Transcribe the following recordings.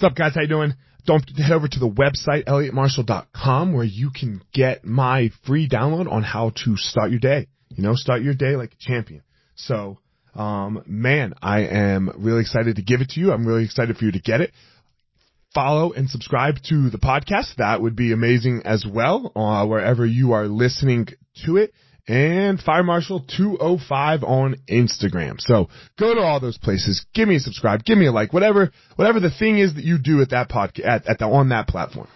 What's up, guys? How you doing? Don't forget to head over to the website, elliottmarshall.com, where you can get my free download on how to start your day. You know, start your day like a champion. So, um, man, I am really excited to give it to you. I'm really excited for you to get it. Follow and subscribe to the podcast. That would be amazing as well, uh, wherever you are listening to it and Fire Marshal 205 on Instagram. So go to all those places. Give me a subscribe. Give me a like. Whatever, whatever the thing is that you do at that podcast, at, at the, on that platform.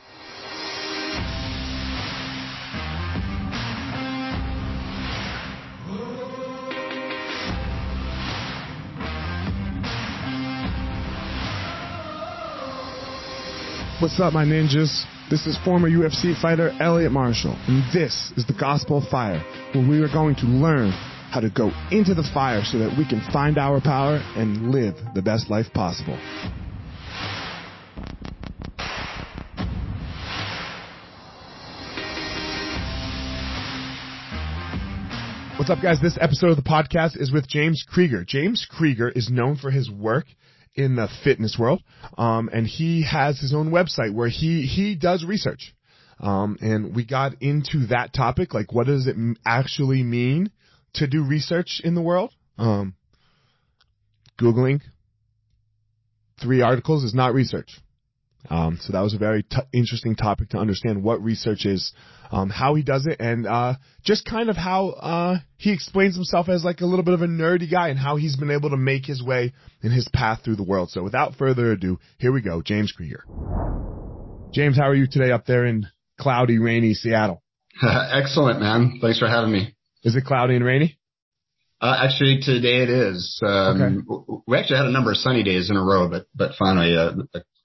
What's up, my ninjas? This is former UFC fighter Elliot Marshall, and this is the Gospel of Fire, where we are going to learn how to go into the fire so that we can find our power and live the best life possible. What's up, guys? This episode of the podcast is with James Krieger. James Krieger is known for his work in the fitness world. Um, and he has his own website where he, he does research. Um, and we got into that topic, like what does it actually mean to do research in the world? Um, Googling three articles is not research. Um, so that was a very t- interesting topic to understand what research is, um, how he does it, and uh, just kind of how uh, he explains himself as like a little bit of a nerdy guy and how he's been able to make his way in his path through the world. So without further ado, here we go, James Krieger. James, how are you today up there in cloudy, rainy Seattle? Excellent, man. Thanks for having me. Is it cloudy and rainy? Uh, actually, today it is. Um, okay. We actually had a number of sunny days in a row, but but finally, uh,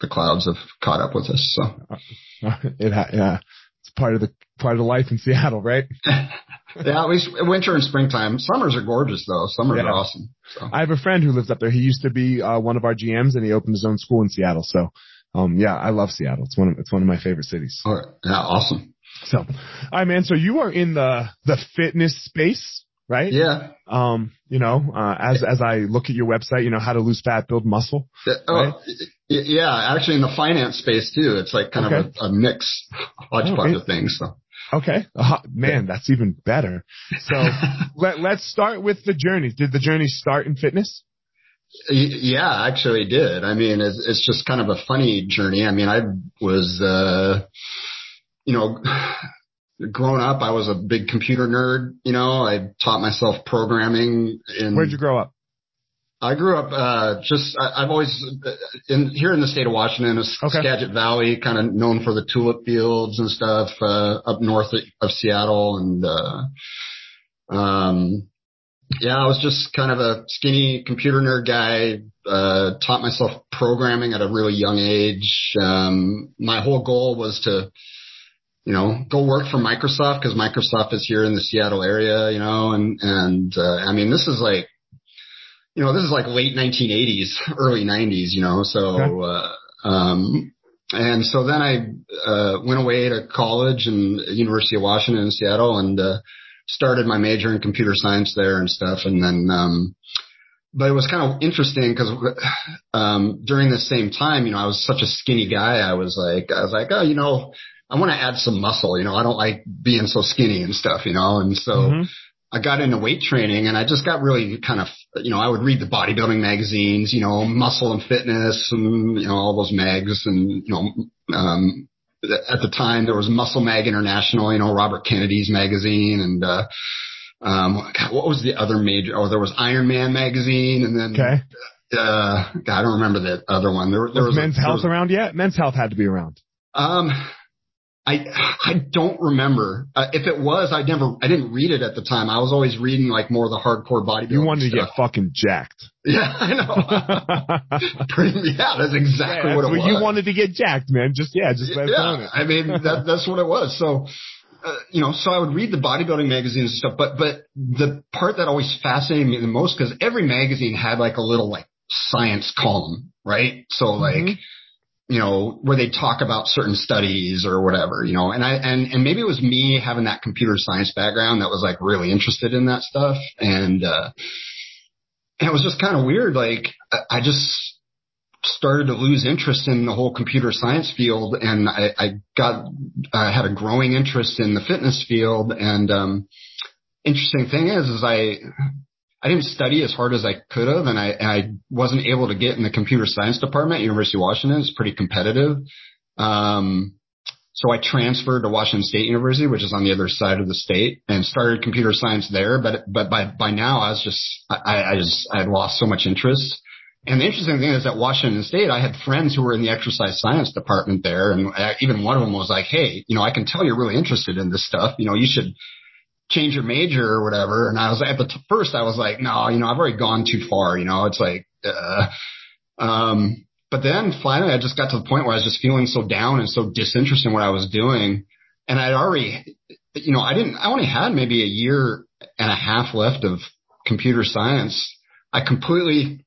the clouds have caught up with us. So it ha- yeah, part of the part of the life in Seattle, right? yeah, at least winter and springtime. Summers are gorgeous though. Summers yeah. are awesome. So. I have a friend who lives up there. He used to be uh, one of our GMs, and he opened his own school in Seattle. So, um, yeah, I love Seattle. It's one of it's one of my favorite cities. All right. Yeah, awesome. So, all right, man. So you are in the the fitness space right? Yeah. Um, you know, uh, as as I look at your website, you know, how to lose fat, build muscle. Oh, right? yeah, actually in the finance space too. It's like kind okay. of a, a mix hodgepodge oh, of things. So. Okay, uh, man, that's even better. So let let's start with the journey. Did the journey start in fitness? Yeah, actually it did. I mean, it's, it's just kind of a funny journey. I mean, I was, uh, you know, growing up, I was a big computer nerd. You know, I taught myself programming. In, Where'd you grow up? I grew up uh, just. I, I've always in here in the state of Washington, okay. Skagit Valley, kind of known for the tulip fields and stuff uh, up north of Seattle, and uh, um, yeah, I was just kind of a skinny computer nerd guy. Uh, taught myself programming at a really young age. Um, my whole goal was to you know, go work for Microsoft because Microsoft is here in the Seattle area, you know, and, and, uh, I mean, this is like, you know, this is like late 1980s, early 90s, you know, so, okay. uh, um, and so then I, uh, went away to college and University of Washington in Seattle and, uh, started my major in computer science there and stuff. And then, um, but it was kind of interesting because um, during the same time, you know, I was such a skinny guy. I was like, I was like, oh, you know, I want to add some muscle. You know, I don't like being so skinny and stuff, you know, and so mm-hmm. I got into weight training and I just got really kind of, you know, I would read the bodybuilding magazines, you know, muscle and fitness and, you know, all those mags and, you know, um, at the time there was Muscle Mag International, you know, Robert Kennedy's magazine and, uh, um, God, what was the other major? Oh, there was Iron Man magazine and then, okay. uh, God, I don't remember the other one. There, there was, was Men's a, Health was, around yet? Men's Health had to be around. Um, I I don't remember uh, if it was. I never. I didn't read it at the time. I was always reading like more of the hardcore bodybuilding. You wanted stuff. to get fucking jacked. Yeah, I know. Pretty, yeah, that's exactly yeah, what it what was. You wanted to get jacked, man. Just yeah, just yeah. I mean, that, that's what it was. So. Uh, you know, so I would read the bodybuilding magazines and stuff, but, but the part that always fascinated me the most, cause every magazine had like a little like science column, right? So like, mm-hmm you know, where they talk about certain studies or whatever, you know, and I, and, and maybe it was me having that computer science background that was like really interested in that stuff. And, uh, and it was just kind of weird. Like I just, started to lose interest in the whole computer science field and I, I got, I had a growing interest in the fitness field. And, um, interesting thing is, is I, I didn't study as hard as I could have and I, and I wasn't able to get in the computer science department at University of Washington. It's pretty competitive. Um, so I transferred to Washington State University, which is on the other side of the state and started computer science there. But, but by, by now I was just, I, I just, I had lost so much interest and the interesting thing is that Washington State, I had friends who were in the exercise science department there. And even one of them was like, Hey, you know, I can tell you're really interested in this stuff. You know, you should change your major or whatever. And I was at the t- first, I was like, no, you know, I've already gone too far. You know, it's like, uh, um, but then finally I just got to the point where I was just feeling so down and so disinterested in what I was doing. And I'd already, you know, I didn't, I only had maybe a year and a half left of computer science. I completely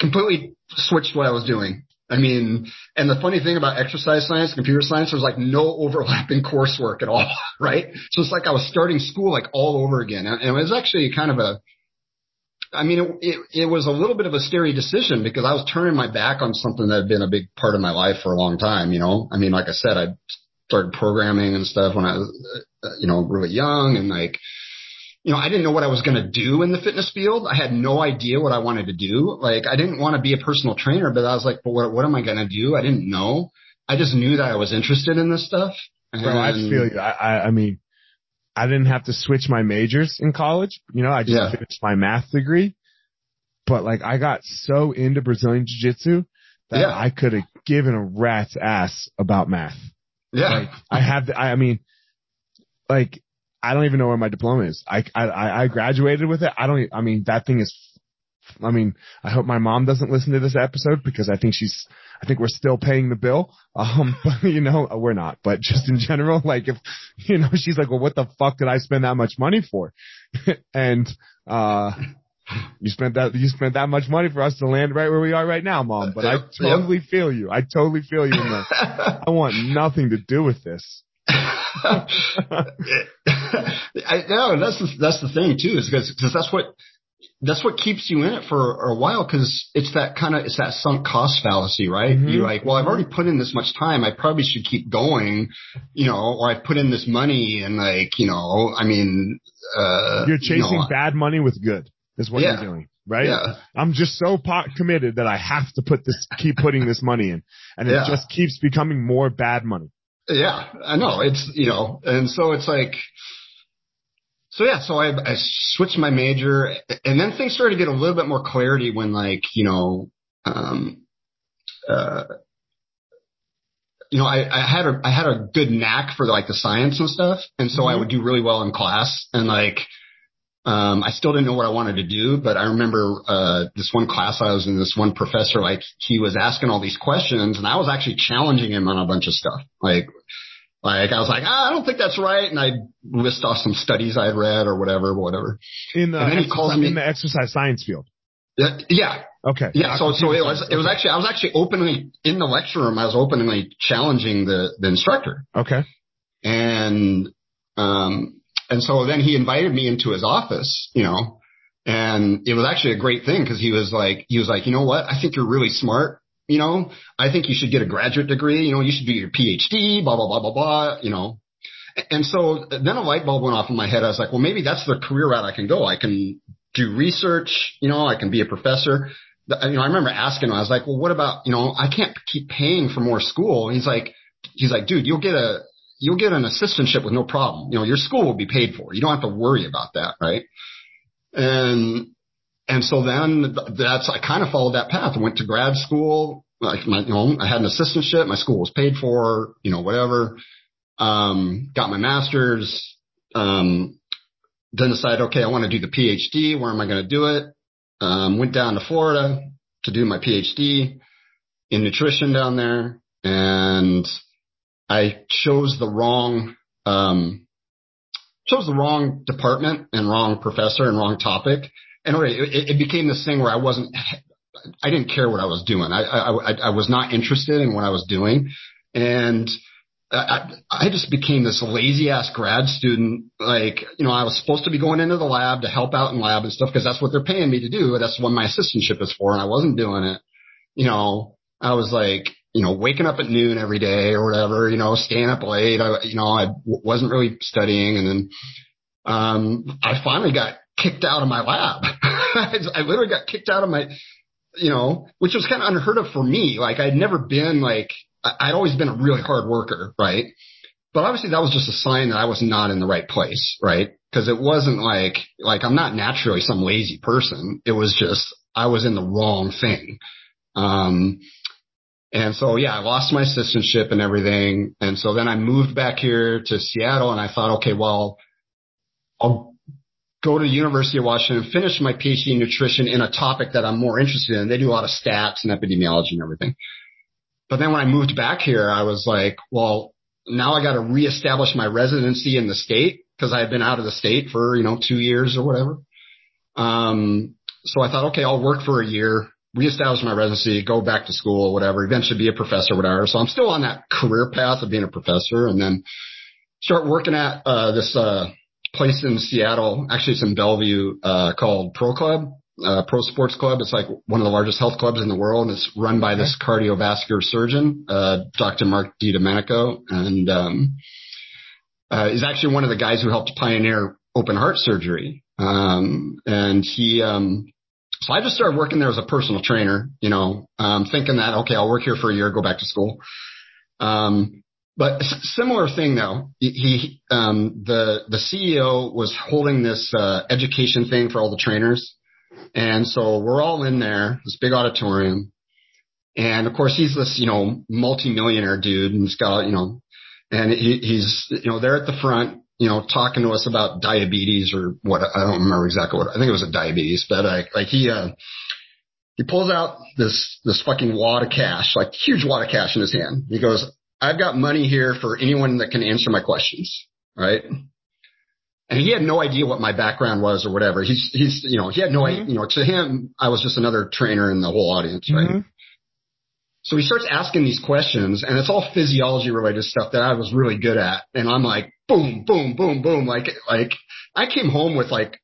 completely switched what I was doing. I mean, and the funny thing about exercise science, computer science, there's like no overlapping coursework at all, right? So it's like I was starting school like all over again. And it was actually kind of a, I mean, it, it, it was a little bit of a scary decision because I was turning my back on something that had been a big part of my life for a long time, you know? I mean, like I said, I started programming and stuff when I was, uh, you know, really young and like, you know, I didn't know what I was going to do in the fitness field. I had no idea what I wanted to do. Like, I didn't want to be a personal trainer, but I was like, but what, what am I going to do? I didn't know. I just knew that I was interested in this stuff. And Bro, I feel you. I, I, I mean, I didn't have to switch my majors in college. You know, I just yeah. finished my math degree. But like, I got so into Brazilian Jiu Jitsu that yeah. I could have given a rat's ass about math. Yeah. Like, I have, the, I, I mean, like, I don't even know where my diploma is. I, I, I graduated with it. I don't, I mean, that thing is, I mean, I hope my mom doesn't listen to this episode because I think she's, I think we're still paying the bill. Um, but you know, we're not, but just in general, like if, you know, she's like, well, what the fuck did I spend that much money for? and, uh, you spent that you spent that much money for us to land right where we are right now, mom. But I totally feel you. I totally feel you. I want nothing to do with this. I know that's the, that's the thing too, is because because that's what that's what keeps you in it for a while because it's that kind of it's that sunk cost fallacy, right? Mm-hmm. You're like, well, I've already put in this much time, I probably should keep going, you know, or I've put in this money and like, you know, I mean, uh, you're chasing you know, bad money with good is what yeah. you're doing. Right? Yeah. I'm just so pot committed that I have to put this, keep putting this money in. And it yeah. just keeps becoming more bad money. Yeah, I know. It's, you know, and so it's like, so yeah, so I, I switched my major and then things started to get a little bit more clarity when like, you know, um, uh, you know, I, I had a, I had a good knack for like the science and stuff. And so mm-hmm. I would do really well in class and like, um, I still didn't know what I wanted to do, but I remember, uh, this one class I was in, this one professor, like he was asking all these questions and I was actually challenging him on a bunch of stuff. Like, like I was like, ah, I don't think that's right. And I list off some studies I'd read or whatever, whatever. In the, and then he calls me in the exercise science field. Yeah. yeah. Okay. Yeah. So, so it was, it was actually, I was actually openly in the lecture room. I was openly challenging the, the instructor. Okay. And, um, and so then he invited me into his office, you know, and it was actually a great thing because he was like, he was like, you know what? I think you're really smart. You know, I think you should get a graduate degree. You know, you should do your PhD, blah, blah, blah, blah, blah, you know. And so then a light bulb went off in my head. I was like, well, maybe that's the career route I can go. I can do research, you know, I can be a professor. You know, I remember asking him, I was like, well, what about, you know, I can't keep paying for more school. And he's like, he's like, dude, you'll get a, you'll get an assistantship with no problem. You know, your school will be paid for. You don't have to worry about that, right? And and so then that's I kind of followed that path. I went to grad school. Like my, you know, I had an assistantship. My school was paid for. You know, whatever. Um, got my master's. Um, then decided, okay, I want to do the PhD. Where am I going to do it? Um, went down to Florida to do my PhD in nutrition down there, and I chose the wrong, um, chose the wrong department and wrong professor and wrong topic. And it, it became this thing where I wasn't, I didn't care what I was doing. I, I, I was not interested in what I was doing. And I, I just became this lazy ass grad student. Like, you know, I was supposed to be going into the lab to help out in lab and stuff because that's what they're paying me to do. That's what my assistantship is for. And I wasn't doing it. you know, I was like, you know, waking up at noon every day or whatever, you know, staying up late. I, you know, I w- wasn't really studying. And then, um, I finally got kicked out of my lab. I literally got kicked out of my, you know, which was kind of unheard of for me. Like I'd never been like, I'd always been a really hard worker, right? But obviously that was just a sign that I was not in the right place, right? Cause it wasn't like, like I'm not naturally some lazy person. It was just, I was in the wrong thing. Um, and so yeah, I lost my assistantship and everything. And so then I moved back here to Seattle and I thought, okay, well, I'll go to the University of Washington, and finish my PhD in nutrition in a topic that I'm more interested in. They do a lot of stats and epidemiology and everything. But then when I moved back here, I was like, well, now I got to reestablish my residency in the state because I had been out of the state for, you know, two years or whatever. Um, so I thought, okay, I'll work for a year, reestablish my residency, go back to school, whatever, eventually be a professor, whatever. So I'm still on that career path of being a professor and then start working at, uh, this, uh, place in Seattle. Actually, it's in Bellevue, uh, called Pro Club, uh, Pro Sports Club. It's like one of the largest health clubs in the world. And it's run by this cardiovascular surgeon, uh, Dr. Mark Dedomenico. And, um, uh, is actually one of the guys who helped pioneer open heart surgery. Um, and he, um, so I just started working there as a personal trainer, you know, um, thinking that, okay, I'll work here for a year, go back to school. Um, but similar thing though, he, um, the, the CEO was holding this, uh, education thing for all the trainers. And so we're all in there, this big auditorium. And of course he's this, you know, multimillionaire dude and he's got, you know, and he, he's, you know, there at the front, you know, talking to us about diabetes or what, I don't remember exactly what, I think it was a diabetes, but like, like he, uh, he pulls out this, this fucking wad of cash, like huge wad of cash in his hand. He goes, I've got money here for anyone that can answer my questions, right? And he had no idea what my background was or whatever. He's, he's, you know, he had no mm-hmm. idea, you know, to him, I was just another trainer in the whole audience, right? Mm-hmm. So he starts asking these questions and it's all physiology related stuff that I was really good at. And I'm like, boom, boom, boom, boom. Like, like I came home with like,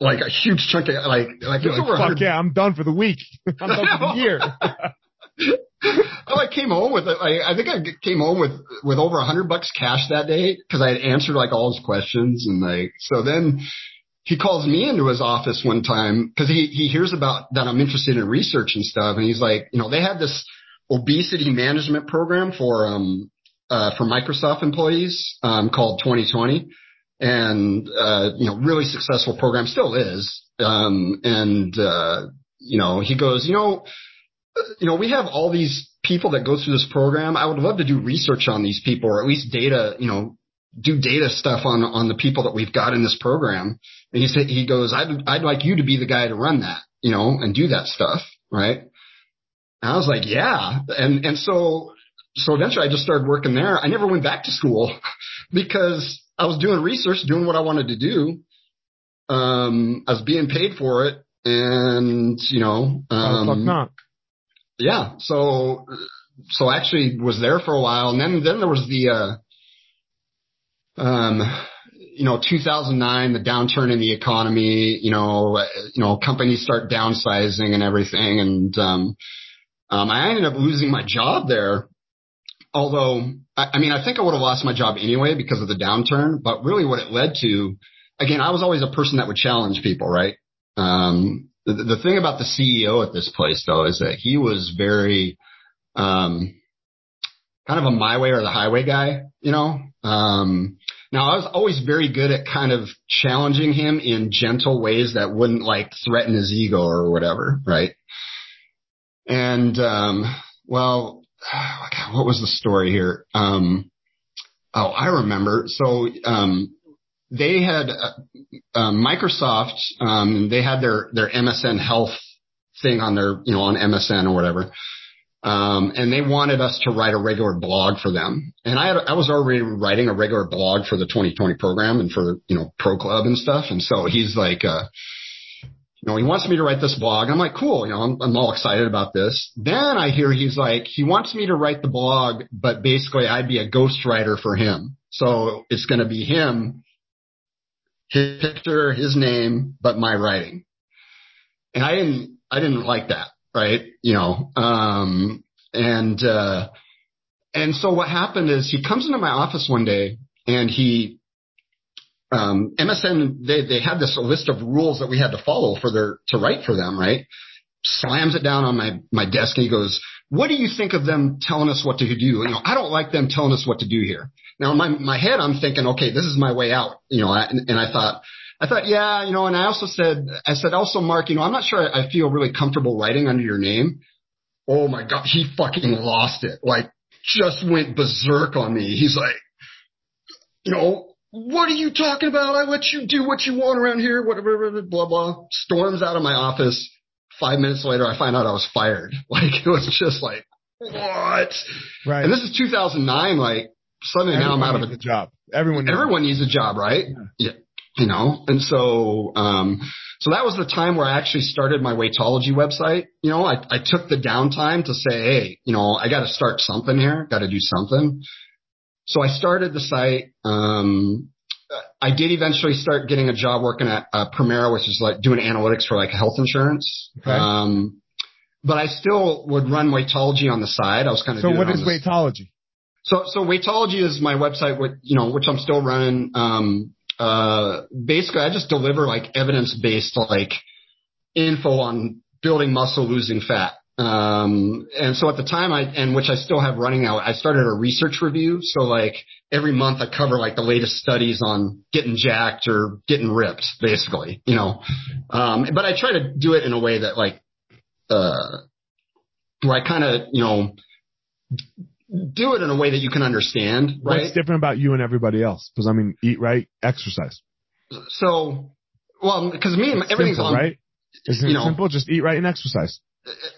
like a huge chunk of like, like, You're like fuck yeah, I'm done for the week. I'm done for the year. oh, I came home with like, I think I came home with, with over a hundred bucks cash that day because I had answered like all his questions and like, so then he calls me into his office one time because he, he hears about that I'm interested in research and stuff. And he's like, you know, they had this obesity management program for, um, uh, for Microsoft employees, um, called 2020 and, uh, you know, really successful program still is. Um, and, uh, you know, he goes, you know, you know, we have all these people that go through this program. I would love to do research on these people or at least data, you know, do data stuff on, on the people that we've got in this program. And he said, he goes, I'd, I'd like you to be the guy to run that, you know, and do that stuff. Right. And I was like, yeah. And, and so, so eventually I just started working there. I never went back to school because I was doing research, doing what I wanted to do. Um, I was being paid for it and, you know, um, fuck not yeah, so so actually was there for a while, and then then there was the uh, um you know 2009 the downturn in the economy you know you know companies start downsizing and everything and um um I ended up losing my job there although I, I mean I think I would have lost my job anyway because of the downturn but really what it led to again I was always a person that would challenge people right um the, the thing about the CEO at this place though is that he was very, um, kind of a my way or the highway guy, you know? Um, now I was always very good at kind of challenging him in gentle ways that wouldn't like threaten his ego or whatever, right? And, um, well, what was the story here? Um, oh, I remember. So, um, they had uh, uh, Microsoft. Um, they had their their MSN Health thing on their you know on MSN or whatever. Um, and they wanted us to write a regular blog for them. And I had, I was already writing a regular blog for the 2020 program and for, you know, Pro Club and stuff. And so he's like, uh, you know, he wants me to write this blog. I'm like, cool. You know, I'm, I'm all excited about this. Then I hear he's like, he wants me to write the blog, but basically I'd be a ghostwriter for him. So it's going to be him his picture, his name, but my writing. And I didn't, I didn't like that. right? You know, um, and, uh, and so what happened is he comes into my office one day and he, um, MSN, they, they had this list of rules that we had to follow for their, to write for them, right? Slams it down on my, my desk and he goes, what do you think of them telling us what to do? You know, I don't like them telling us what to do here. Now in my, my head, I'm thinking, okay, this is my way out, you know, and, and I thought, I thought, yeah, you know, and I also said, I said also, Mark, you know, I'm not sure I feel really comfortable writing under your name. Oh my God, he fucking lost it. Like just went berserk on me. He's like, you know, what are you talking about? I let you do what you want around here, whatever, blah, blah. Storms out of my office. Five minutes later, I find out I was fired. Like, it was just like, what? Right. And this is 2009. Like, suddenly Everyone now I'm out of a job. Everyone, needs everyone needs a job, right? Yeah. yeah. You know, and so, um, so that was the time where I actually started my weightology website. You know, I, I took the downtime to say, Hey, you know, I got to start something here, got to do something. So I started the site. Um, I did eventually start getting a job working at uh, Premera, which is like doing analytics for like health insurance. Okay. Um, but I still would run Weightology on the side. I was kind of. So what is Weightology? So so Weightology is my website, with you know, which I'm still running. Um, uh, basically, I just deliver like evidence based like info on building muscle, losing fat. Um, and so at the time I, and which I still have running out, I started a research review. So like every month I cover like the latest studies on getting jacked or getting ripped, basically, you know. Um, but I try to do it in a way that like, uh, where I kind of, you know, do it in a way that you can understand, right? What's different about you and everybody else? Because I mean, eat right, exercise. So, well, because me and everything's simple, on, right? Isn't it know, simple? Just eat right and exercise.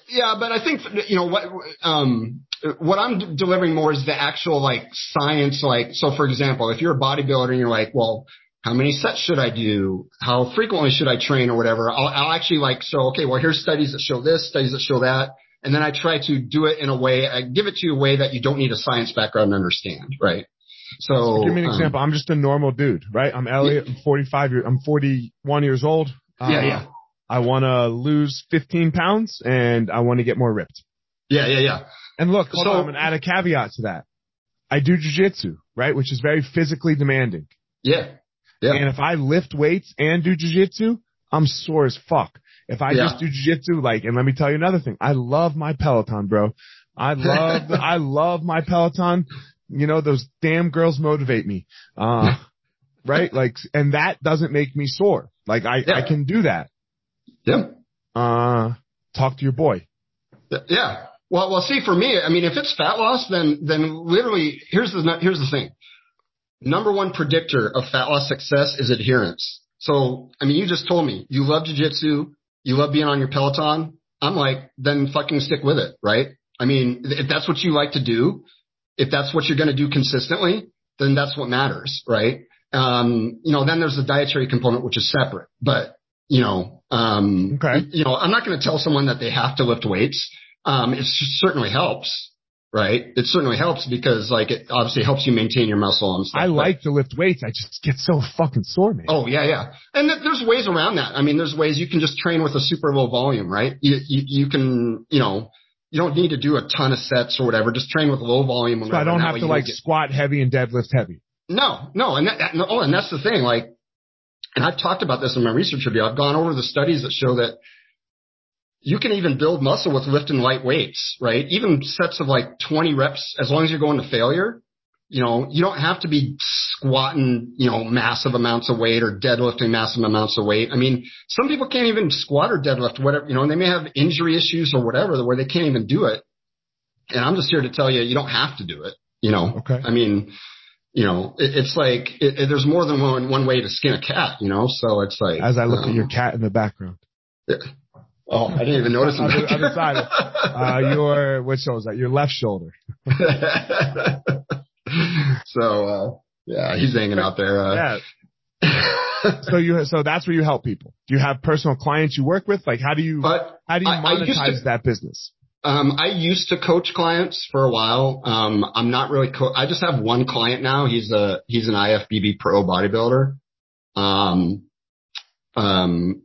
Yeah, but I think you know what um, what I'm delivering more is the actual like science. Like, so for example, if you're a bodybuilder and you're like, well, how many sets should I do? How frequently should I train or whatever? I'll, I'll actually like so okay, well here's studies that show this, studies that show that, and then I try to do it in a way, I give it to you a way that you don't need a science background to understand, right? So, give me an um, example. I'm just a normal dude, right? I'm Elliot. I'm 45 years. I'm 41 years old. Uh, yeah, yeah. I want to lose 15 pounds and I want to get more ripped. Yeah, yeah, yeah. And look, hold so, on, I'm going to add a caveat to that. I do jujitsu, right? Which is very physically demanding. Yeah. Yeah. And if I lift weights and do jujitsu, I'm sore as fuck. If I yeah. just do jujitsu, like, and let me tell you another thing. I love my Peloton, bro. I love, I love my Peloton. You know, those damn girls motivate me. Uh, right? Like, and that doesn't make me sore. Like, I, yeah. I can do that. Yeah. Uh, talk to your boy. Yeah. Well, well, see, for me, I mean, if it's fat loss, then, then literally, here's the, here's the thing. Number one predictor of fat loss success is adherence. So, I mean, you just told me you love jujitsu, you love being on your Peloton. I'm like, then fucking stick with it, right? I mean, if that's what you like to do, if that's what you're going to do consistently, then that's what matters, right? Um, you know, then there's the dietary component, which is separate, but you know, um, okay. you know, I'm not going to tell someone that they have to lift weights. Um, it certainly helps, right? It certainly helps because like it obviously helps you maintain your muscle and stuff. I like to lift weights. I just get so fucking sore, man. Oh yeah, yeah. And th- there's ways around that. I mean, there's ways you can just train with a super low volume, right? You, you, you can, you know, you don't need to do a ton of sets or whatever. Just train with low volume. So I don't have to like get... squat heavy and deadlift heavy. No, no. And that, that, no, oh, and that's the thing. Like, and I've talked about this in my research review. I've gone over the studies that show that you can even build muscle with lifting light weights, right? Even sets of like 20 reps, as long as you're going to failure, you know, you don't have to be squatting, you know, massive amounts of weight or deadlifting massive amounts of weight. I mean, some people can't even squat or deadlift, whatever, you know, and they may have injury issues or whatever where they can't even do it. And I'm just here to tell you, you don't have to do it, you know? Okay. I mean, you know, it, it's like it, there's more than one one way to skin a cat, you know. So it's like as I look um, at your cat in the background. Yeah. Oh, I didn't even notice him. other, other side. Of, uh, your which shows that your left shoulder. so uh, yeah, he's hanging out there. Uh, yeah. so you so that's where you help people. Do you have personal clients you work with? Like how do you but how do you monetize to, that business? Um, I used to coach clients for a while. Um, I'm not really. Co- I just have one client now. He's a he's an IFBB pro bodybuilder. Um, um,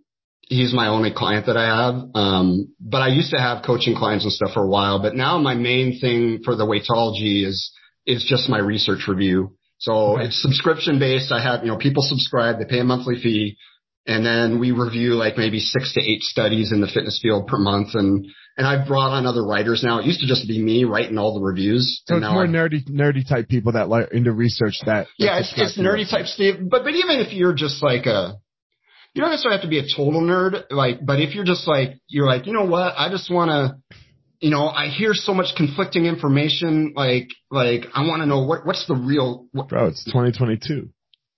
he's my only client that I have. Um, but I used to have coaching clients and stuff for a while, but now my main thing for the weightology is, is just my research review. So okay. it's subscription based. I have, you know, people subscribe, they pay a monthly fee and then we review like maybe six to eight studies in the fitness field per month. And, and I've brought on other writers now. It used to just be me writing all the reviews. So it's more I've, nerdy, nerdy type people that like into research that. Yeah, it's, it's nerdy type Steve. But, but even if you're just like a, you don't necessarily have to be a total nerd, like, but if you're just like, you're like, you know what, I just want to, you know, I hear so much conflicting information, like, like, I want to know what, what's the real, what, Bro, it's 2022.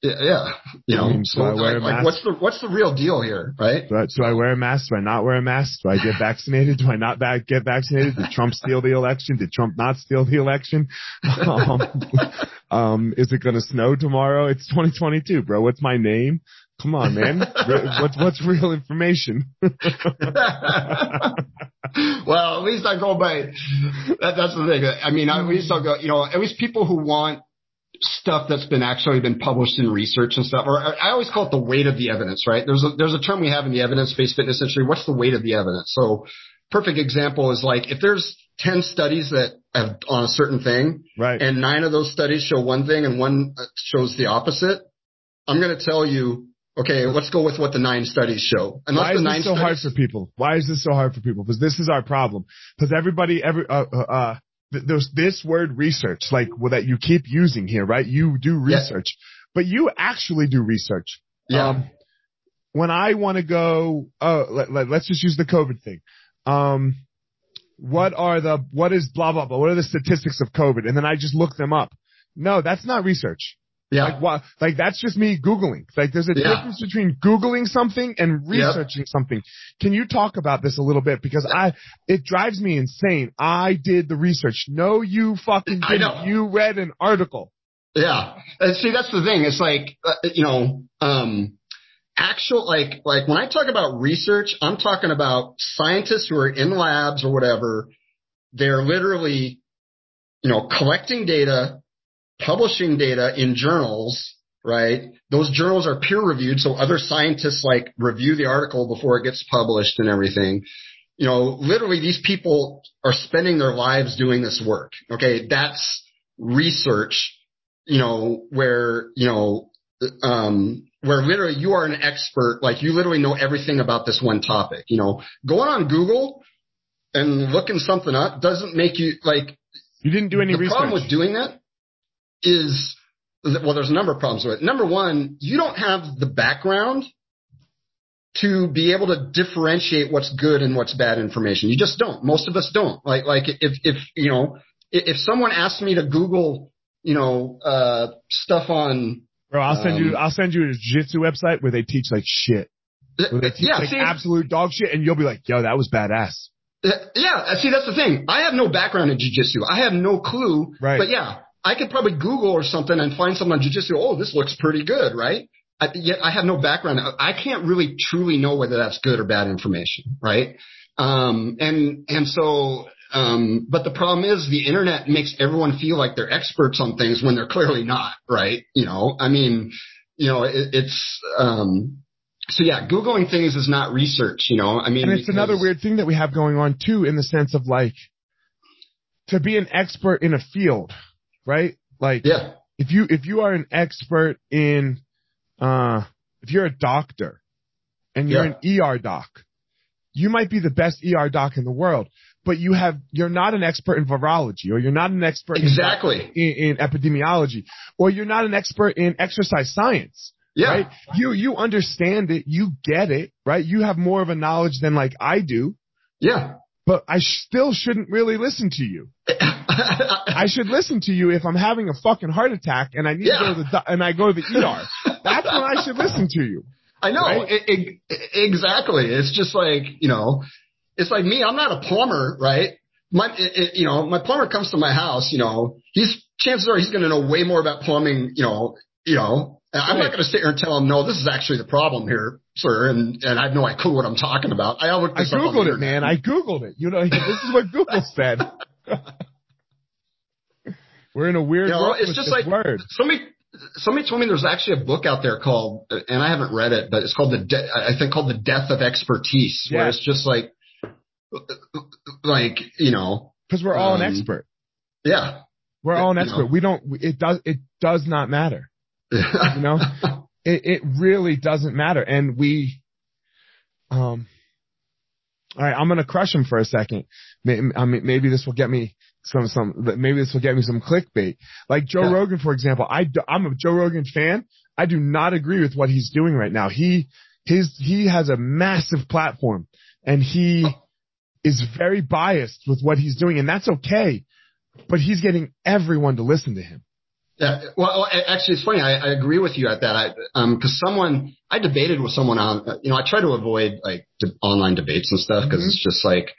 Yeah, yeah. You know, I mean, so like, like, what's the what's the real deal here, right? Do I, do I, wear a mask? Do I not wear a mask? Do I get vaccinated? Do I not back, get vaccinated? Did Trump steal the election? Did Trump not steal the election? Um, um, is it going to snow tomorrow? It's 2022, bro. What's my name? Come on, man. what's what's real information? well, at least I go by. That, that's the thing. I mean, at least I'll go. You know, at least people who want stuff that's been actually been published in research and stuff, or I always call it the weight of the evidence, right? There's a, there's a term we have in the evidence-based fitness industry. What's the weight of the evidence? So perfect example is like if there's 10 studies that have on a certain thing, right. and nine of those studies show one thing and one shows the opposite, I'm going to tell you, okay, let's go with what the nine studies show. Unless Why is this so studies, hard for people? Why is this so hard for people? Because this is our problem. Because everybody, every, uh, uh, there's this word research, like well, that you keep using here, right? You do research, yeah. but you actually do research. Yeah. Um, when I want to go, uh, let, let, let's just use the COVID thing. Um, what are the, what is blah, blah, blah? What are the statistics of COVID? And then I just look them up. No, that's not research. Yeah. Like, like that's just me Googling. Like there's a yeah. difference between Googling something and researching yep. something. Can you talk about this a little bit? Because I, it drives me insane. I did the research. No, you fucking didn't. You read an article. Yeah. And see, that's the thing. It's like, uh, you know, um, actual, like, like when I talk about research, I'm talking about scientists who are in labs or whatever. They're literally, you know, collecting data, publishing data in journals, right? Those journals are peer reviewed. So other scientists like review the article before it gets published and everything. You know, literally these people are spending their lives doing this work. Okay. That's research, you know, where, you know, um, where literally you are an expert, like you literally know everything about this one topic. You know, going on Google and looking something up doesn't make you like. You didn't do any the research. The problem with doing that is, well, there's a number of problems with it. Number one, you don't have the background to be able to differentiate what's good and what's bad information. You just don't. Most of us don't. Like, like if, if, you know, if someone asked me to Google, you know, uh, stuff on, Bro, I'll send um, you, I'll send you a jiu-jitsu website where they teach like shit. Where they teach yeah, like see, absolute dog shit and you'll be like, yo, that was badass. Yeah, see, that's the thing. I have no background in jiu-jitsu. I have no clue. Right. But yeah, I could probably Google or something and find something on jujitsu. Oh, this looks pretty good, right? I, yet I have no background. I can't really truly know whether that's good or bad information, right? Um, and and so, um, but the problem is the internet makes everyone feel like they're experts on things when they're clearly not, right? You know, I mean, you know, it, it's um, so yeah, googling things is not research. You know, I mean, and it's another weird thing that we have going on too, in the sense of like to be an expert in a field right? Like, yeah. if you, if you are an expert in, uh, if you're a doctor and you're yeah. an ER doc, you might be the best ER doc in the world, but you have, you're not an expert in virology or you're not an expert exactly in, in, epidemiology or you're not an expert in exercise science. Yeah. Right? You, you understand it. You get it, right? You have more of a knowledge than like I do. Yeah. But I still shouldn't really listen to you. I should listen to you if I'm having a fucking heart attack and I need yeah. to go to the and I go to the ER. That's when I should listen to you. I know right? it, it, exactly. It's just like you know, it's like me. I'm not a plumber, right? My, it, you know, my plumber comes to my house. You know, he's chances are he's going to know way more about plumbing. You know, you know. I'm not going to sit here and tell him, no, this is actually the problem here, sir, and and I have no clue what I'm talking about. I I googled it, man. I googled it. You know, this is what Google said. We're in a weird you know, it's just like word. so many somebody told me there's actually a book out there called, and I haven't read it, but it's called the, De- I think called the Death of Expertise, yeah. where it's just like, like you know, because we're all um, an expert. Yeah, we're all an expert. You know. We don't. It does. It does not matter. you know, it it really doesn't matter, and we, um. All right, I'm gonna crush him for a second. I mean, maybe this will get me some some maybe this will get me some clickbait. Like Joe yeah. Rogan, for example. I I'm a Joe Rogan fan. I do not agree with what he's doing right now. He his he has a massive platform, and he is very biased with what he's doing, and that's okay. But he's getting everyone to listen to him. Yeah, well, actually, it's funny. I, I agree with you at that. I, um, someone, I debated with someone on, you know, I try to avoid like de- online debates and stuff because mm-hmm. it's just like,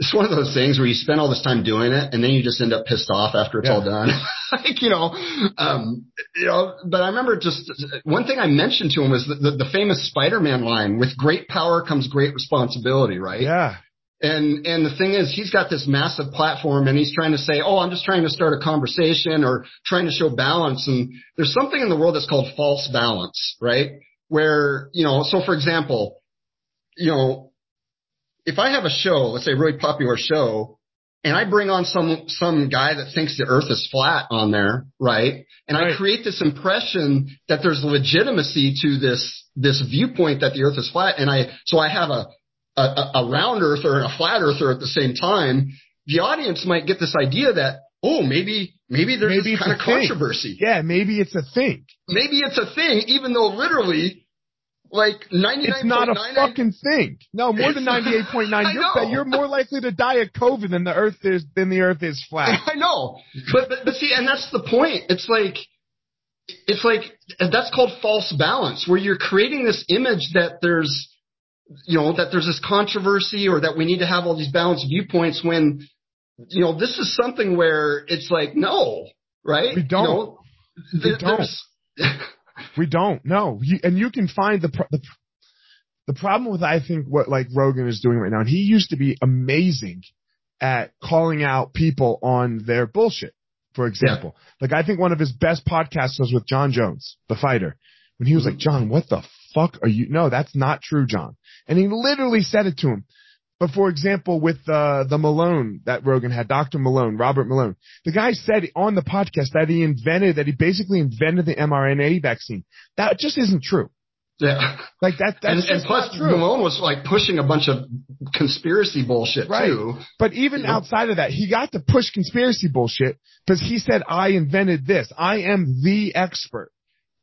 it's one of those things where you spend all this time doing it and then you just end up pissed off after it's yeah. all done. like, you know, um, you know, but I remember just one thing I mentioned to him was the, the, the famous Spider-Man line with great power comes great responsibility, right? Yeah. And, and the thing is, he's got this massive platform and he's trying to say, Oh, I'm just trying to start a conversation or trying to show balance. And there's something in the world that's called false balance, right? Where, you know, so for example, you know, if I have a show, let's say a really popular show, and I bring on some some guy that thinks the Earth is flat on there, right? And right. I create this impression that there's legitimacy to this this viewpoint that the Earth is flat, and I so I have a a, a round Earther and a flat Earther at the same time. The audience might get this idea that oh maybe maybe there's maybe this kind of controversy. Yeah, maybe it's a thing. Maybe it's a thing, even though literally like 99. It's not a fucking thing. No, more than 98.9. You're, you're more likely to die of COVID than the earth is, than the earth is flat. I know. But, but, but see, and that's the point. It's like, it's like, that's called false balance where you're creating this image that there's, you know, that there's this controversy or that we need to have all these balanced viewpoints when, you know, this is something where it's like, no, right? We don't. You know, we don't. We don't. No. and you can find the, the the problem with I think what like Rogan is doing right now, and he used to be amazing at calling out people on their bullshit. For example, yeah. like I think one of his best podcasts was with Jon Jones, the fighter, when he was like, mm. "Jon, what the fuck are you? No, that's not true, Jon." And he literally said it to him. But for example, with uh, the Malone that Rogan had, Dr. Malone, Robert Malone, the guy said on the podcast that he invented, that he basically invented the mRNA vaccine. That just isn't true. Yeah. Like that, that's and, and plus Malone was like pushing a bunch of conspiracy bullshit right. too. But even outside of that, he got to push conspiracy bullshit because he said, I invented this. I am the expert.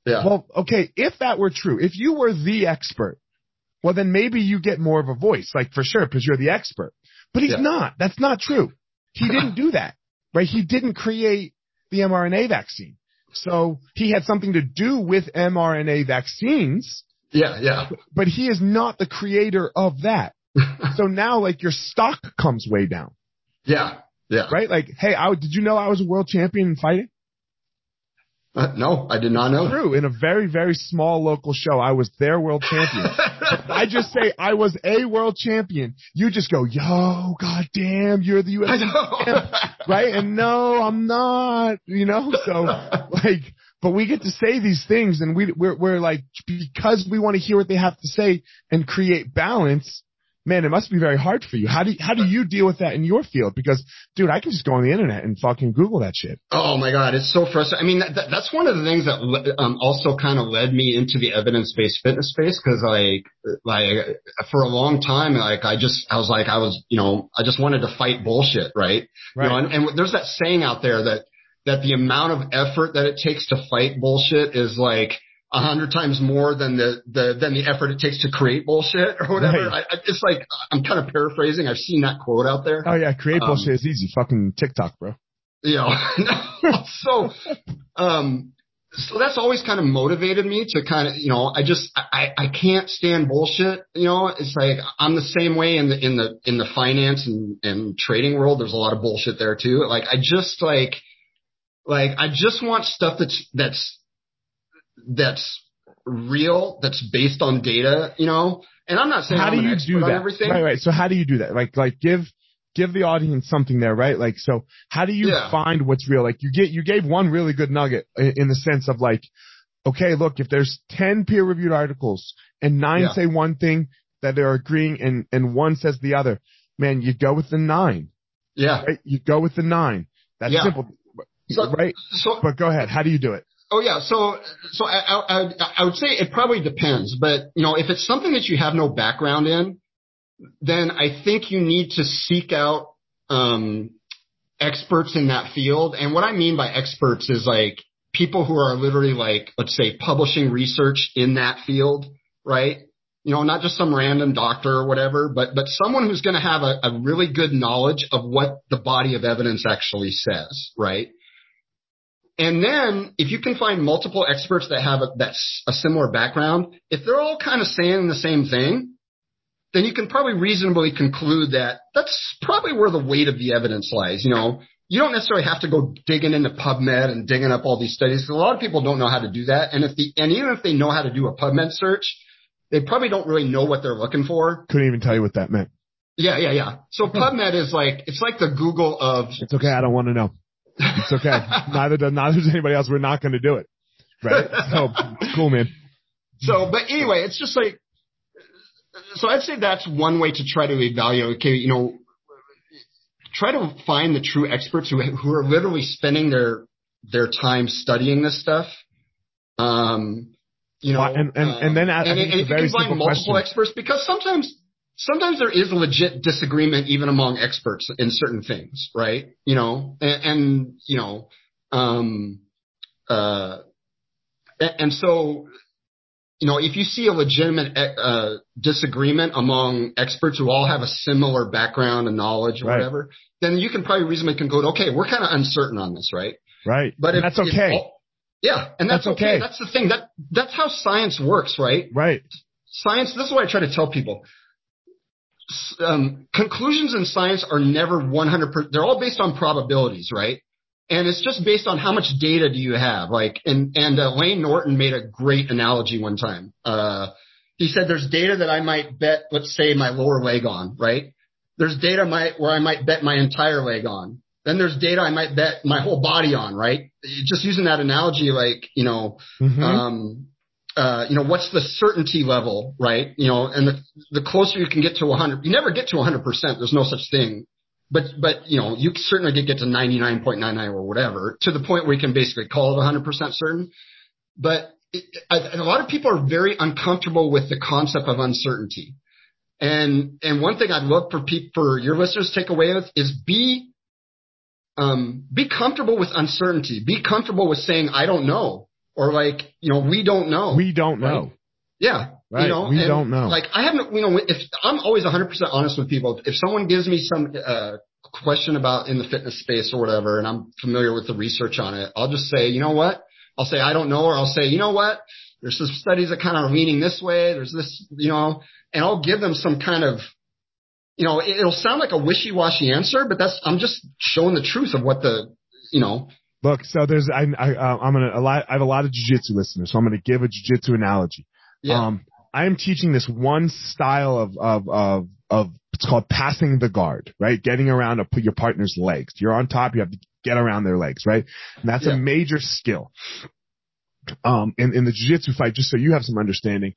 Yeah. Well, okay, if that were true, if you were the expert, well then maybe you get more of a voice, like for sure, because you're the expert. But he's yeah. not. That's not true. He didn't do that, right? He didn't create the mRNA vaccine. So he had something to do with mRNA vaccines. Yeah, yeah. But he is not the creator of that. so now like your stock comes way down. Yeah, yeah. Right? Like, hey, I, did you know I was a world champion in fighting? Uh, no, I did not know. True. In a very, very small local show, I was their world champion. I just say I was a world champion. You just go, yo, goddamn, you're the U.S. right? And no, I'm not. You know, so like, but we get to say these things, and we we're, we're like because we want to hear what they have to say and create balance man, it must be very hard for you. How do you, how do you deal with that in your field? Because, dude, I can just go on the internet and fucking Google that shit. Oh my god, it's so frustrating. I mean, that, that's one of the things that um, also kind of led me into the evidence-based fitness space because, like, like for a long time, like I just I was like I was, you know, I just wanted to fight bullshit, right? Right. You know, and, and there's that saying out there that that the amount of effort that it takes to fight bullshit is like a hundred times more than the, the than the effort it takes to create bullshit or whatever. Right. I, it's like I'm kind of paraphrasing. I've seen that quote out there. Oh yeah, create um, bullshit is easy. Fucking TikTok, bro. You know, so um, so that's always kind of motivated me to kind of you know I just I I can't stand bullshit. You know, it's like I'm the same way in the in the in the finance and and trading world. There's a lot of bullshit there too. Like I just like like I just want stuff that's that's that's real, that's based on data, you know. And I'm not saying how I'm do you do that? everything. Right, right. So how do you do that? Like, like give give the audience something there, right? Like, so how do you yeah. find what's real? Like you get, you gave one really good nugget in the sense of like, okay, look, if there's 10 peer reviewed articles and nine yeah. say one thing that they're agreeing and, and one says the other, man, you go with the nine. Yeah. Right? You go with the nine. That's yeah. simple. So, right? So, but go ahead. How do you do it? Oh yeah, so so I, I I would say it probably depends, but you know if it's something that you have no background in, then I think you need to seek out um, experts in that field. And what I mean by experts is like people who are literally like let's say publishing research in that field, right? You know, not just some random doctor or whatever, but but someone who's going to have a, a really good knowledge of what the body of evidence actually says, right? And then if you can find multiple experts that have a, that's a similar background, if they're all kind of saying the same thing, then you can probably reasonably conclude that that's probably where the weight of the evidence lies. You know, you don't necessarily have to go digging into PubMed and digging up all these studies. A lot of people don't know how to do that. And if the, and even if they know how to do a PubMed search, they probably don't really know what they're looking for. Couldn't even tell you what that meant. Yeah, yeah, yeah. So hmm. PubMed is like, it's like the Google of. It's okay. I don't want to know. It's okay. neither does neither does anybody else. We're not going to do it. Right. So cool, man. So, but anyway, it's just like. So I'd say that's one way to try to evaluate. Okay, you know, try to find the true experts who who are literally spending their their time studying this stuff. Um, you know, and and, um, and then I, and, I and if you can find multiple question. experts, because sometimes sometimes there is legit disagreement even among experts in certain things, right? You know, and, and you know, um, uh, and, so, you know, if you see a legitimate uh, disagreement among experts who all have a similar background and knowledge or right. whatever, then you can probably reasonably conclude, okay, we're kind of uncertain on this, right? Right. But if, that's okay. If, yeah, and that's, that's okay. okay. That's the thing. That that's how science works, right? Right. Science. This is what I try to tell people um, conclusions in science are never 100%. They're all based on probabilities, right? And it's just based on how much data do you have. Like, and, and uh, Layne Norton made a great analogy one time. Uh, he said there's data that I might bet, let's say my lower leg on, right? There's data my, where I might bet my entire leg on. Then there's data I might bet my whole body on, right? Just using that analogy, like, you know, mm-hmm. um, uh, you know, what's the certainty level, right? You know, and the, the closer you can get to 100, you never get to 100%. There's no such thing. But, but, you know, you certainly can get to 99.99 or whatever to the point where you can basically call it 100% certain. But it, a lot of people are very uncomfortable with the concept of uncertainty. And, and one thing I'd love for people, for your listeners to take away with is be, um, be comfortable with uncertainty. Be comfortable with saying, I don't know or like, you know, we don't know. We don't know. Right? Yeah. Right. You know, we don't know. Like I haven't, you know, if I'm always 100% honest with people, if someone gives me some, uh, question about in the fitness space or whatever, and I'm familiar with the research on it, I'll just say, you know what? I'll say, I don't know, or I'll say, you know what? There's some studies that kind of are leaning this way. There's this, you know, and I'll give them some kind of, you know, it'll sound like a wishy-washy answer, but that's, I'm just showing the truth of what the, you know, Look, so there's I, I uh, I'm gonna a lot I have a lot of jujitsu listeners, so I'm gonna give a jujitsu analogy. Yeah. Um, I am teaching this one style of of of of it's called passing the guard, right? Getting around a, put your partner's legs. You're on top, you have to get around their legs, right? And that's yeah. a major skill. Um, in, in the jiu-jitsu fight, just so you have some understanding,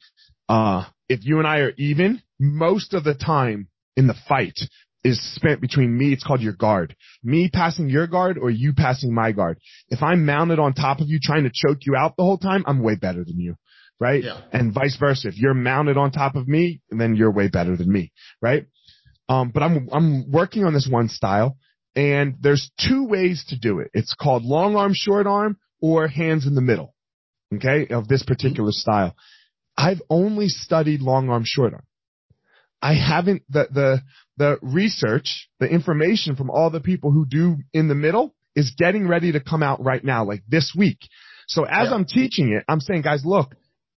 uh, if you and I are even, most of the time in the fight, is spent between me, it's called your guard. Me passing your guard or you passing my guard. If I'm mounted on top of you trying to choke you out the whole time, I'm way better than you. Right? Yeah. And vice versa. If you're mounted on top of me, then you're way better than me. Right? Um, but I'm, I'm working on this one style and there's two ways to do it. It's called long arm, short arm or hands in the middle. Okay. Of this particular style. I've only studied long arm, short arm. I haven't, the, the, the research, the information from all the people who do in the middle is getting ready to come out right now, like this week. So as yeah. I'm teaching it, I'm saying, guys, look,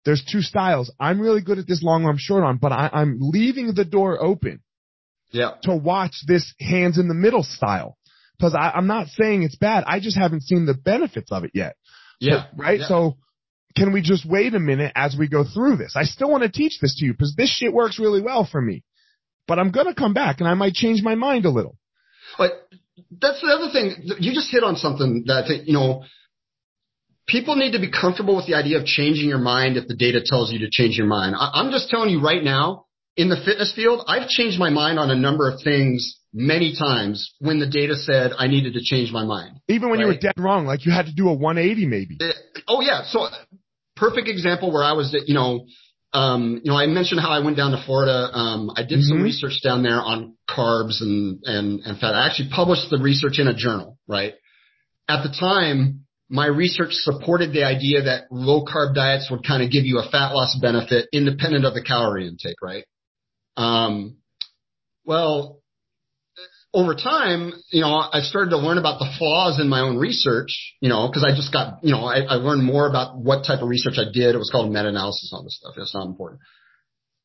there's two styles. I'm really good at this long arm, short arm, but I, am leaving the door open yeah. to watch this hands in the middle style. Cause I, I'm not saying it's bad. I just haven't seen the benefits of it yet. Yeah. But, right. Yeah. So can we just wait a minute as we go through this? I still want to teach this to you because this shit works really well for me. But I'm going to come back and I might change my mind a little. But that's the other thing. You just hit on something that you know, people need to be comfortable with the idea of changing your mind if the data tells you to change your mind. I, am just telling you right now, in the fitness field, I've changed my mind on a number of things many times when the data said I needed to change my mind. Even when right? you were dead wrong, like you had to do a 180 maybe. Oh yeah. So perfect example where I was, you know, um, you know, I mentioned how I went down to Florida. Um, I did mm-hmm. some research down there on carbs and, and, and fat. I actually published the research in a journal, right? At the time, my research supported the idea that low carb diets would kind of give you a fat loss benefit independent of the calorie intake, right? Um, well, over time, you know, I started to learn about the flaws in my own research, you know, because I just got, you know, I, I, learned more about what type of research I did. It was called meta-analysis on this stuff. It's not important.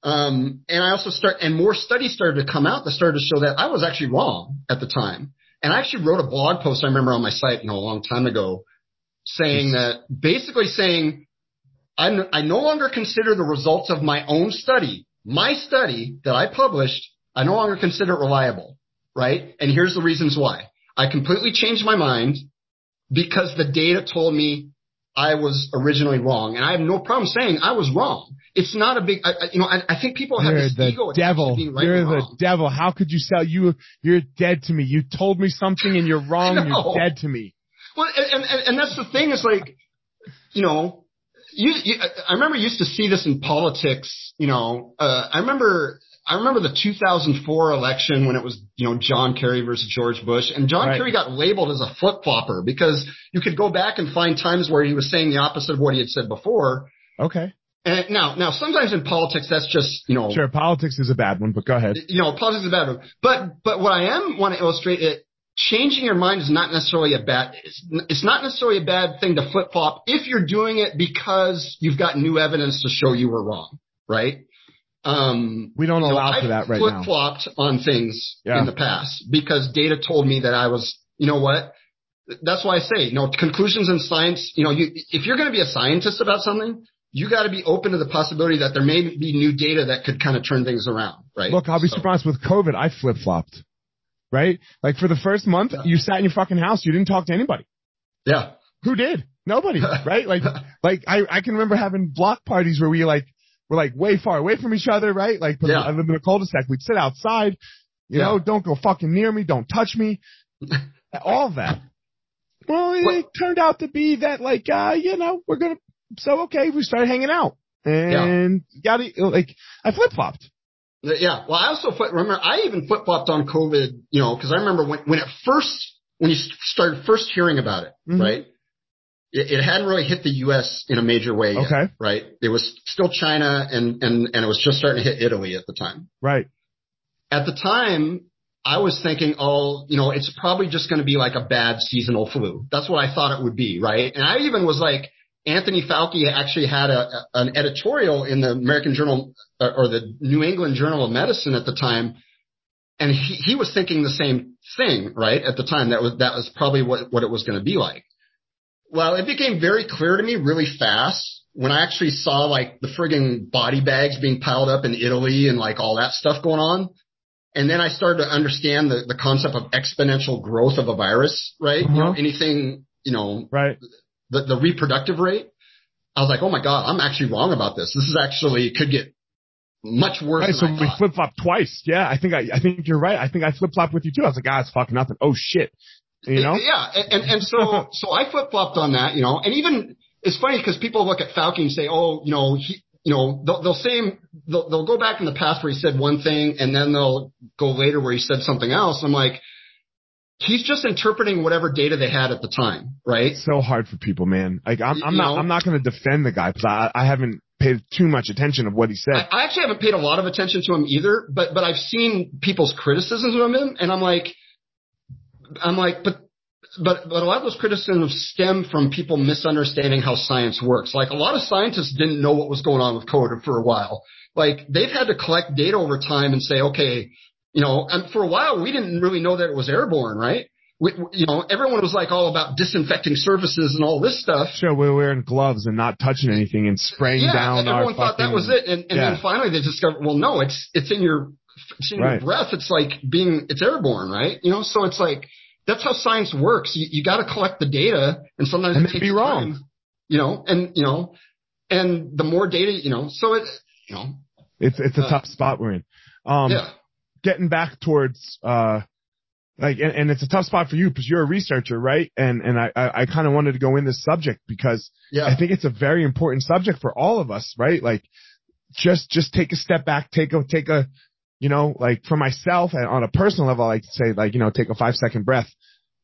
Um, and I also start, and more studies started to come out that started to show that I was actually wrong at the time. And I actually wrote a blog post I remember on my site, you know, a long time ago saying that basically saying I, I no longer consider the results of my own study, my study that I published, I no longer consider it reliable, right? And here's the reasons why. I completely changed my mind because the data told me I was originally wrong, and I have no problem saying I was wrong. It's not a big, I, you know. I, I think people have you're this the ego. Devil. Being right you're the devil. How could you sell you? You're dead to me. You told me something, and you're wrong. you're dead to me. Well, and, and, and that's the thing is like, you know, you, you, I remember used to see this in politics, you know, uh, I remember, I remember the 2004 election when it was, you know, John Kerry versus George Bush and John right. Kerry got labeled as a flip flopper because you could go back and find times where he was saying the opposite of what he had said before. Okay. And now, now sometimes in politics, that's just, you know. Sure, politics is a bad one, but go ahead. You know, politics is a bad one. But, but what I am want to illustrate it, changing your mind is not necessarily a bad it's, it's not necessarily a bad thing to flip flop if you're doing it because you've got new evidence to show you were wrong, right? Um, we don't allow know, for that right flip now. Flip flopped on things yeah. in the past because data told me that I was, you know what? That's why I say, you know, conclusions in science, you know, you, if you're going to be a scientist about something, you got to be open to the possibility that there may be new data that could kind of turn things around, right? Look, I'll be so. surprised with COVID. I flip flopped right? Like for the first month, yeah. you sat in your fucking house. You didn't talk to anybody. Yeah. Who did? Nobody, right? Like, like I, I can remember having block parties where we like, were like way far away from each other, right? Like, yeah. I live in a cul-de-sac. We'd sit outside, you yeah. know, don't go fucking near me. Don't touch me. All that. Well, it what? turned out to be that like, uh, you know, we're going to, so okay, we started hanging out and yeah. got like, I flip flopped. Yeah. Well, I also remember I even flip flopped on COVID, you know, because I remember when when it first when you started first hearing about it, mm-hmm. right? It, hadn't really hit the U.S. in a major way yet, okay. right? It was still China and and and it was just starting to hit Italy at the time. Right. At the time, I was thinking, oh, you know, it's probably just going to be like a bad seasonal flu. That's what I thought it would be, right? And I even was like, Anthony Fauci actually had a, an editorial in the American Journal or the New England Journal of Medicine at the time, and he, he was thinking the same thing, right? At the time, that was that was probably what what it was going to be like. Well, it became very clear to me really fast when I actually saw like the frigging body bags being piled up in Italy and like all that stuff going on. And then I started to understand the, the concept of exponential growth of a virus, right? Uh-huh. You know, anything, you know, right the, the reproductive rate, I was like, oh my God, I'm actually wrong about this. This is actually could get much worse. Right, so we flip flop twice. Yeah, I think I, I think you're right. I think I flip flop with you too. I was like, ah, it's fucking nothing. Oh shit. You know? Yeah, and and so so I flip flopped on that, you know, and even it's funny because people look at Fauci and say, oh, you know, he, you know, they'll, they'll say him, they'll, they'll go back in the past where he said one thing, and then they'll go later where he said something else. I'm like, he's just interpreting whatever data they had at the time, right? It's so hard for people, man. Like I'm, I'm not, know, I'm not going to defend the guy because I, I haven't paid too much attention of what he said. I, I, actually haven't paid a lot of attention to him either, but but I've seen people's criticisms of him, and I'm like, I'm like, but. But but a lot of those criticisms stem from people misunderstanding how science works. Like a lot of scientists didn't know what was going on with COVID for a while. Like they've had to collect data over time and say, okay, you know, and for a while we didn't really know that it was airborne, right? We, you know, everyone was like all about disinfecting surfaces and all this stuff. Sure, we were wearing gloves and not touching anything and spraying yeah, down. And everyone thought fucking, that was it, and, and yeah. then finally they discovered, well, no, it's it's in your seeing right. your breath, it's like being, it's airborne, right? You know, so it's like, that's how science works. You, you got to collect the data and sometimes and it takes be wrong. Time, you know, and, you know, and the more data, you know, so it, you know, it's, it's a uh, tough spot we're in. Um, yeah. getting back towards, uh, like, and, and, it's a tough spot for you because you're a researcher, right? And, and I, I, I kind of wanted to go in this subject because yeah. I think it's a very important subject for all of us, right? Like, just, just take a step back, take a, take a, you know, like for myself and on a personal level, I like to say like, you know, take a five second breath.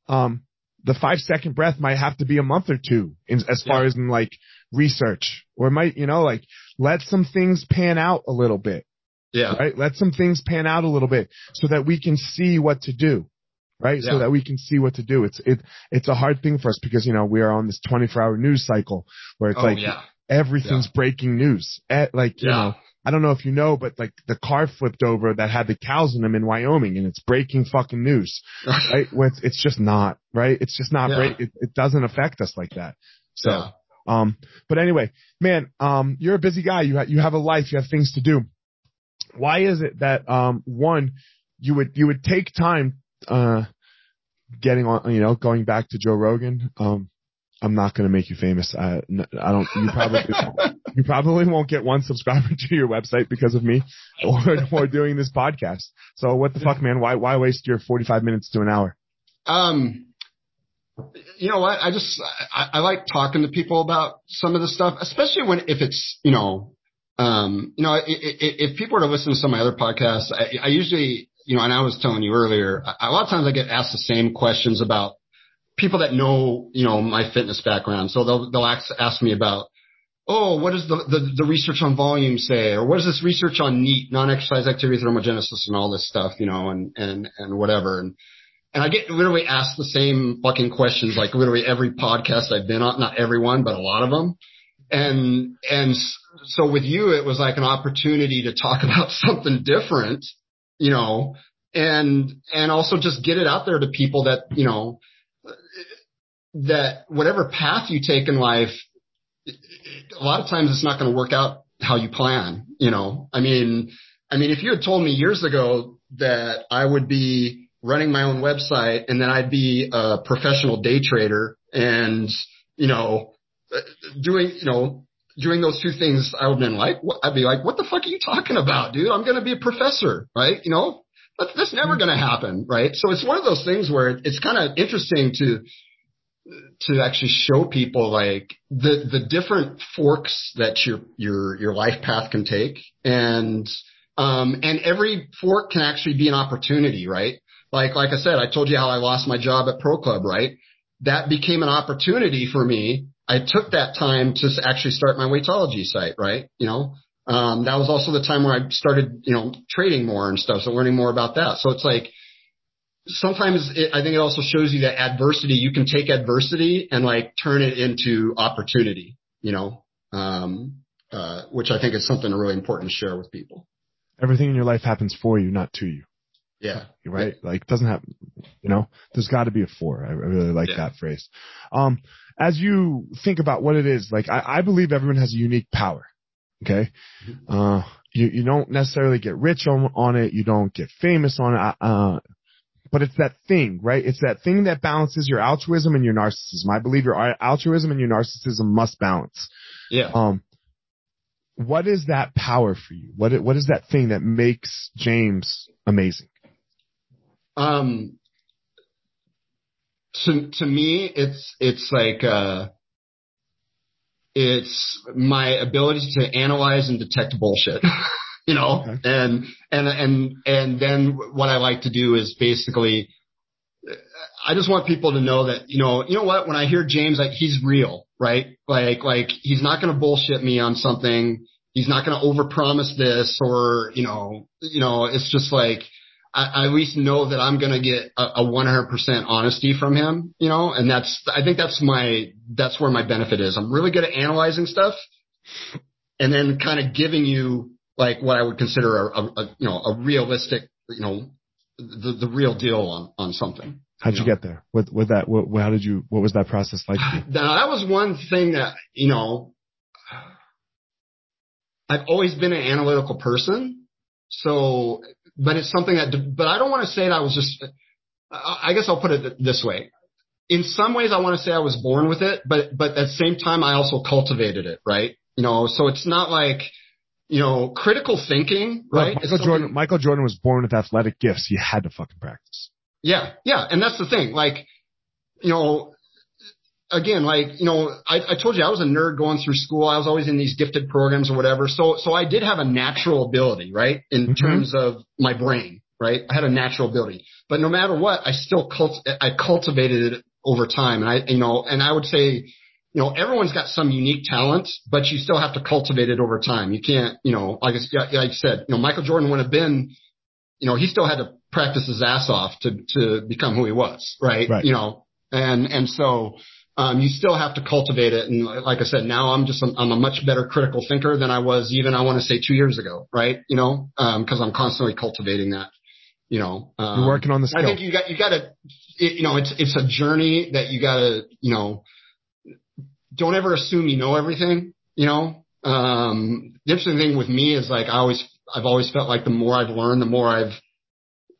Um, the five second breath might have to be a month or two in, as far yeah. as in like research or might, you know, like let some things pan out a little bit. Yeah. Right. Let some things pan out a little bit so that we can see what to do. Right. Yeah. So that we can see what to do. It's, it, it's a hard thing for us because, you know, we are on this 24 hour news cycle where it's oh, like yeah. everything's breaking news. At, like, you know, I don't know if you know, but like the car flipped over that had the cows in them in Wyoming and it's breaking fucking news. right. It's, it's just not, right? It's just not break. It, it doesn't affect us like that. So, um, but anyway, man, um, you're a busy guy. You have, you have a life. You have things to do why is it that um one you would you would take time uh getting on you know going back to Joe Rogan um I'm not going to make you famous. I, I don't. You probably you probably won't get one subscriber to your website because of me, or or doing this podcast. So what the fuck, man? Why why waste your 45 minutes to an hour? Um, you know what? I just I, I like talking to people about some of the stuff, especially when if it's you know um, you know, if, if people were to listen to some of my other podcasts, I, I usually, you know, and I was telling you earlier, a lot of times I get asked the same questions about people that know, you know, my fitness background. So they'll, they'll ask, ask me about, oh, what does the, the, the research on volume say? Or what is this research on NEAT, non-exercise activity thermogenesis and all this stuff, you know, and, and, and whatever. And, and I get literally asked the same fucking questions, like literally every podcast I've been on, not everyone, but a lot of them. And, and so with you, it was like an opportunity to talk about something different, you know, and, and also just get it out there to people that, you know, that whatever path you take in life, a lot of times it's not going to work out how you plan, you know, I mean, I mean, if you had told me years ago that I would be running my own website and then I'd be a professional day trader and, you know, doing, you know, doing those two things, I would have been like, what? I'd be like, what the fuck are you talking about, dude? I'm going to be a professor, right? You know, but that's never going to happen, right? So it's one of those things where it's kind of interesting to, to actually show people like the, the different forks that your, your, your life path can take. And, um, and every fork can actually be an opportunity, right? Like, like I said, I told you how I lost my job at Pro Club, right? That became an opportunity for me I took that time to actually start my weightology site, right? You know, um, that was also the time where I started, you know, trading more and stuff. So learning more about that. So it's like, sometimes it, I think it also shows you that adversity, you can take adversity and like turn it into opportunity, you know, um, uh, which I think is something really important to share with people. Everything in your life happens for you, not to you. Yeah. Right? Yeah. Like doesn't have, you know, there's got to be a four. I really like yeah. that phrase. Um, as you think about what it is, like I, I believe everyone has a unique power. Okay. Mm-hmm. Uh, you, you don't necessarily get rich on, on it. You don't get famous on it. Uh, but it's that thing, right? It's that thing that balances your altruism and your narcissism. I believe your altruism and your narcissism must balance. Yeah. Um, what is that power for you? What, what is that thing that makes James amazing? Um, to to me, it's it's like uh, it's my ability to analyze and detect bullshit. you know, okay. and and and and then what I like to do is basically, I just want people to know that you know, you know what? When I hear James, like he's real, right? Like like he's not going to bullshit me on something. He's not going to overpromise this, or you know, you know, it's just like I, I at least know that I'm going to get a, a 100% honesty from him, you know, and that's, I think that's my, that's where my benefit is. I'm really good at analyzing stuff and then kind of giving you like what I would consider a, a, a you know, a realistic, you know, the, the real deal on, on something. How'd you, you know? get there? With, with that, what, how did you, what was that process like? Now that was one thing that, you know, I've always been an analytical person. So but it's something that, but I don't want to say that I was just, I guess I'll put it this way. In some ways, I want to say I was born with it, but, but at the same time, I also cultivated it, right? You know, so it's not like, you know, critical thinking, right? Michael Jordan, Michael Jordan was born with athletic gifts. He had to fucking practice. Yeah. Yeah. And that's the thing. Like, you know, again, like, you know, I, I told you I was a nerd going through school. I was always in these gifted programs or whatever. So, so I did have a natural ability, right? In mm-hmm. terms of my brain, right? I had a natural ability, but no matter what, I still cult, I cultivated it over time. And I, you know, and I would say, you know, everyone's got some unique talent, but you still have to cultivate it over time. You can't, you know, like, like I said, you know, Michael Jordan would have been, you know, he still had to practice his ass off to, to become who he was, right? right. You know, and, and so, um, you still have to cultivate it. And like I said, now I'm just, I'm a much better critical thinker than I was even, I want to say two years ago, right? You know, um, cause I'm constantly cultivating that, you know, um, you're working on the skill. I think you got, you gotta, it, you know, it's, it's a journey that you gotta, you know, don't ever assume you know everything, you know, um, the interesting thing with me is like, I always, I've always felt like the more I've learned, the more I've,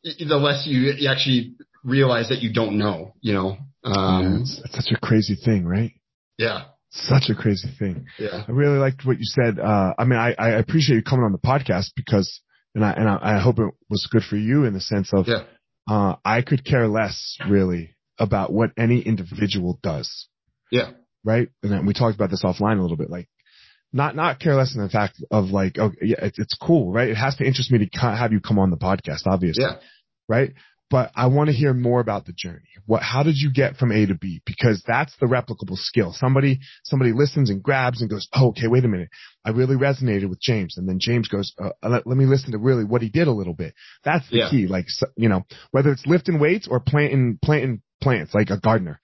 the less you, you actually realize that you don't know, you know, um, yeah, it's, such a crazy thing, right? Yeah. Such a crazy thing. Yeah. I really liked what you said. Uh, I mean, I, I appreciate you coming on the podcast because, and I, and I, I hope it was good for you in the sense of, yeah. uh, I could care less really about what any individual does. Yeah. Right. And then we talked about this offline a little bit, like, not not care less in the fact of like, oh yeah, it's, it's cool, right? It has to interest me to have you come on the podcast, obviously. Yeah. Right but I want to hear more about the journey. What, how did you get from A to B? Because that's the replicable skill. Somebody, somebody listens and grabs and goes, oh, okay, wait a minute. I really resonated with James. And then James goes, uh, let, let, me listen to really what he did a little bit. That's the yeah. key. Like, you know, whether it's lifting weights or planting, planting plants like a gardener,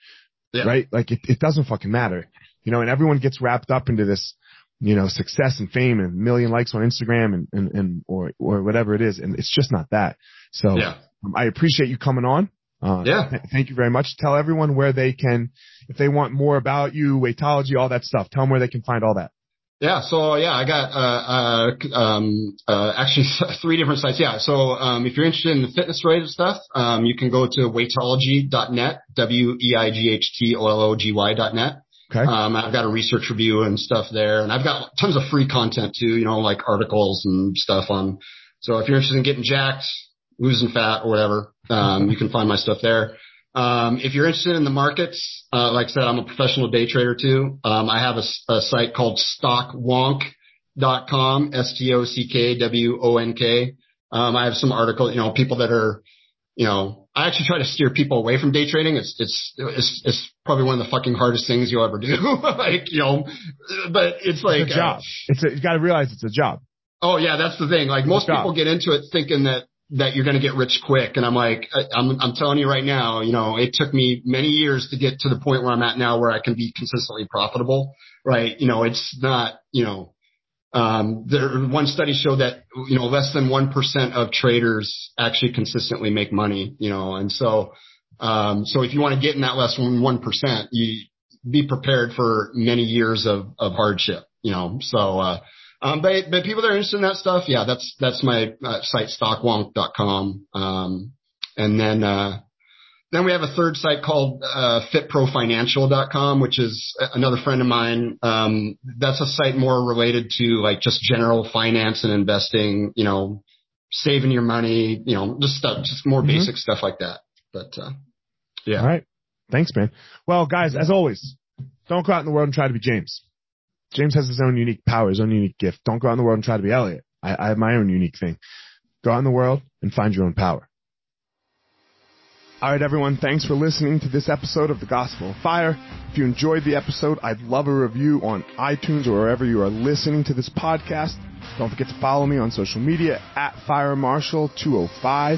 yeah. right? Like it, it doesn't fucking matter, you know, and everyone gets wrapped up into this, you know, success and fame and million likes on Instagram and, and, and, or, or whatever it is. And it's just not that. So yeah. Um, I appreciate you coming on. Uh, yeah. Th- thank you very much. Tell everyone where they can, if they want more about you, weightology, all that stuff. Tell them where they can find all that. Yeah. So yeah, I got uh, uh, um, uh, actually three different sites. Yeah. So um, if you're interested in the fitness related stuff, um, you can go to weightology.net, w e i g h t o l o g y.net. Okay. Um, I've got a research review and stuff there, and I've got tons of free content too. You know, like articles and stuff on. So if you're interested in getting jacked, losing fat or whatever, um, you can find my stuff there. Um, if you're interested in the markets, uh, like I said, I'm a professional day trader too. Um, I have a, a site called stockwonk.com, S-T-O-C-K-W-O-N-K. Um, I have some articles, you know, people that are, you know, I actually try to steer people away from day trading. It's, it's, it's, it's probably one of the fucking hardest things you'll ever do. like, you know, but it's like it's a job. Uh, it's a, you got to realize it's a job. Oh yeah, that's the thing. Like most people get into it thinking that that you're going to get rich quick. And I'm like, I'm, I'm telling you right now, you know, it took me many years to get to the point where I'm at now where I can be consistently profitable, right? You know, it's not, you know, um, there, one study showed that, you know, less than 1% of traders actually consistently make money, you know, and so, um, so if you want to get in that less than 1%, you be prepared for many years of, of hardship, you know, so, uh, um, but, but people that are interested in that stuff, yeah, that's, that's my uh, site, stockwonk.com. Um, and then, uh, then we have a third site called, uh, fitprofinancial.com, which is another friend of mine. Um, that's a site more related to like just general finance and investing, you know, saving your money, you know, just stuff, just more mm-hmm. basic stuff like that. But, uh, yeah. All right. Thanks, man. Well, guys, as always, don't go out in the world and try to be James. James has his own unique power, his own unique gift. Don't go out in the world and try to be Elliot. I, I have my own unique thing. Go out in the world and find your own power. All right, everyone. Thanks for listening to this episode of The Gospel of Fire. If you enjoyed the episode, I'd love a review on iTunes or wherever you are listening to this podcast. Don't forget to follow me on social media at Fire Marshal 205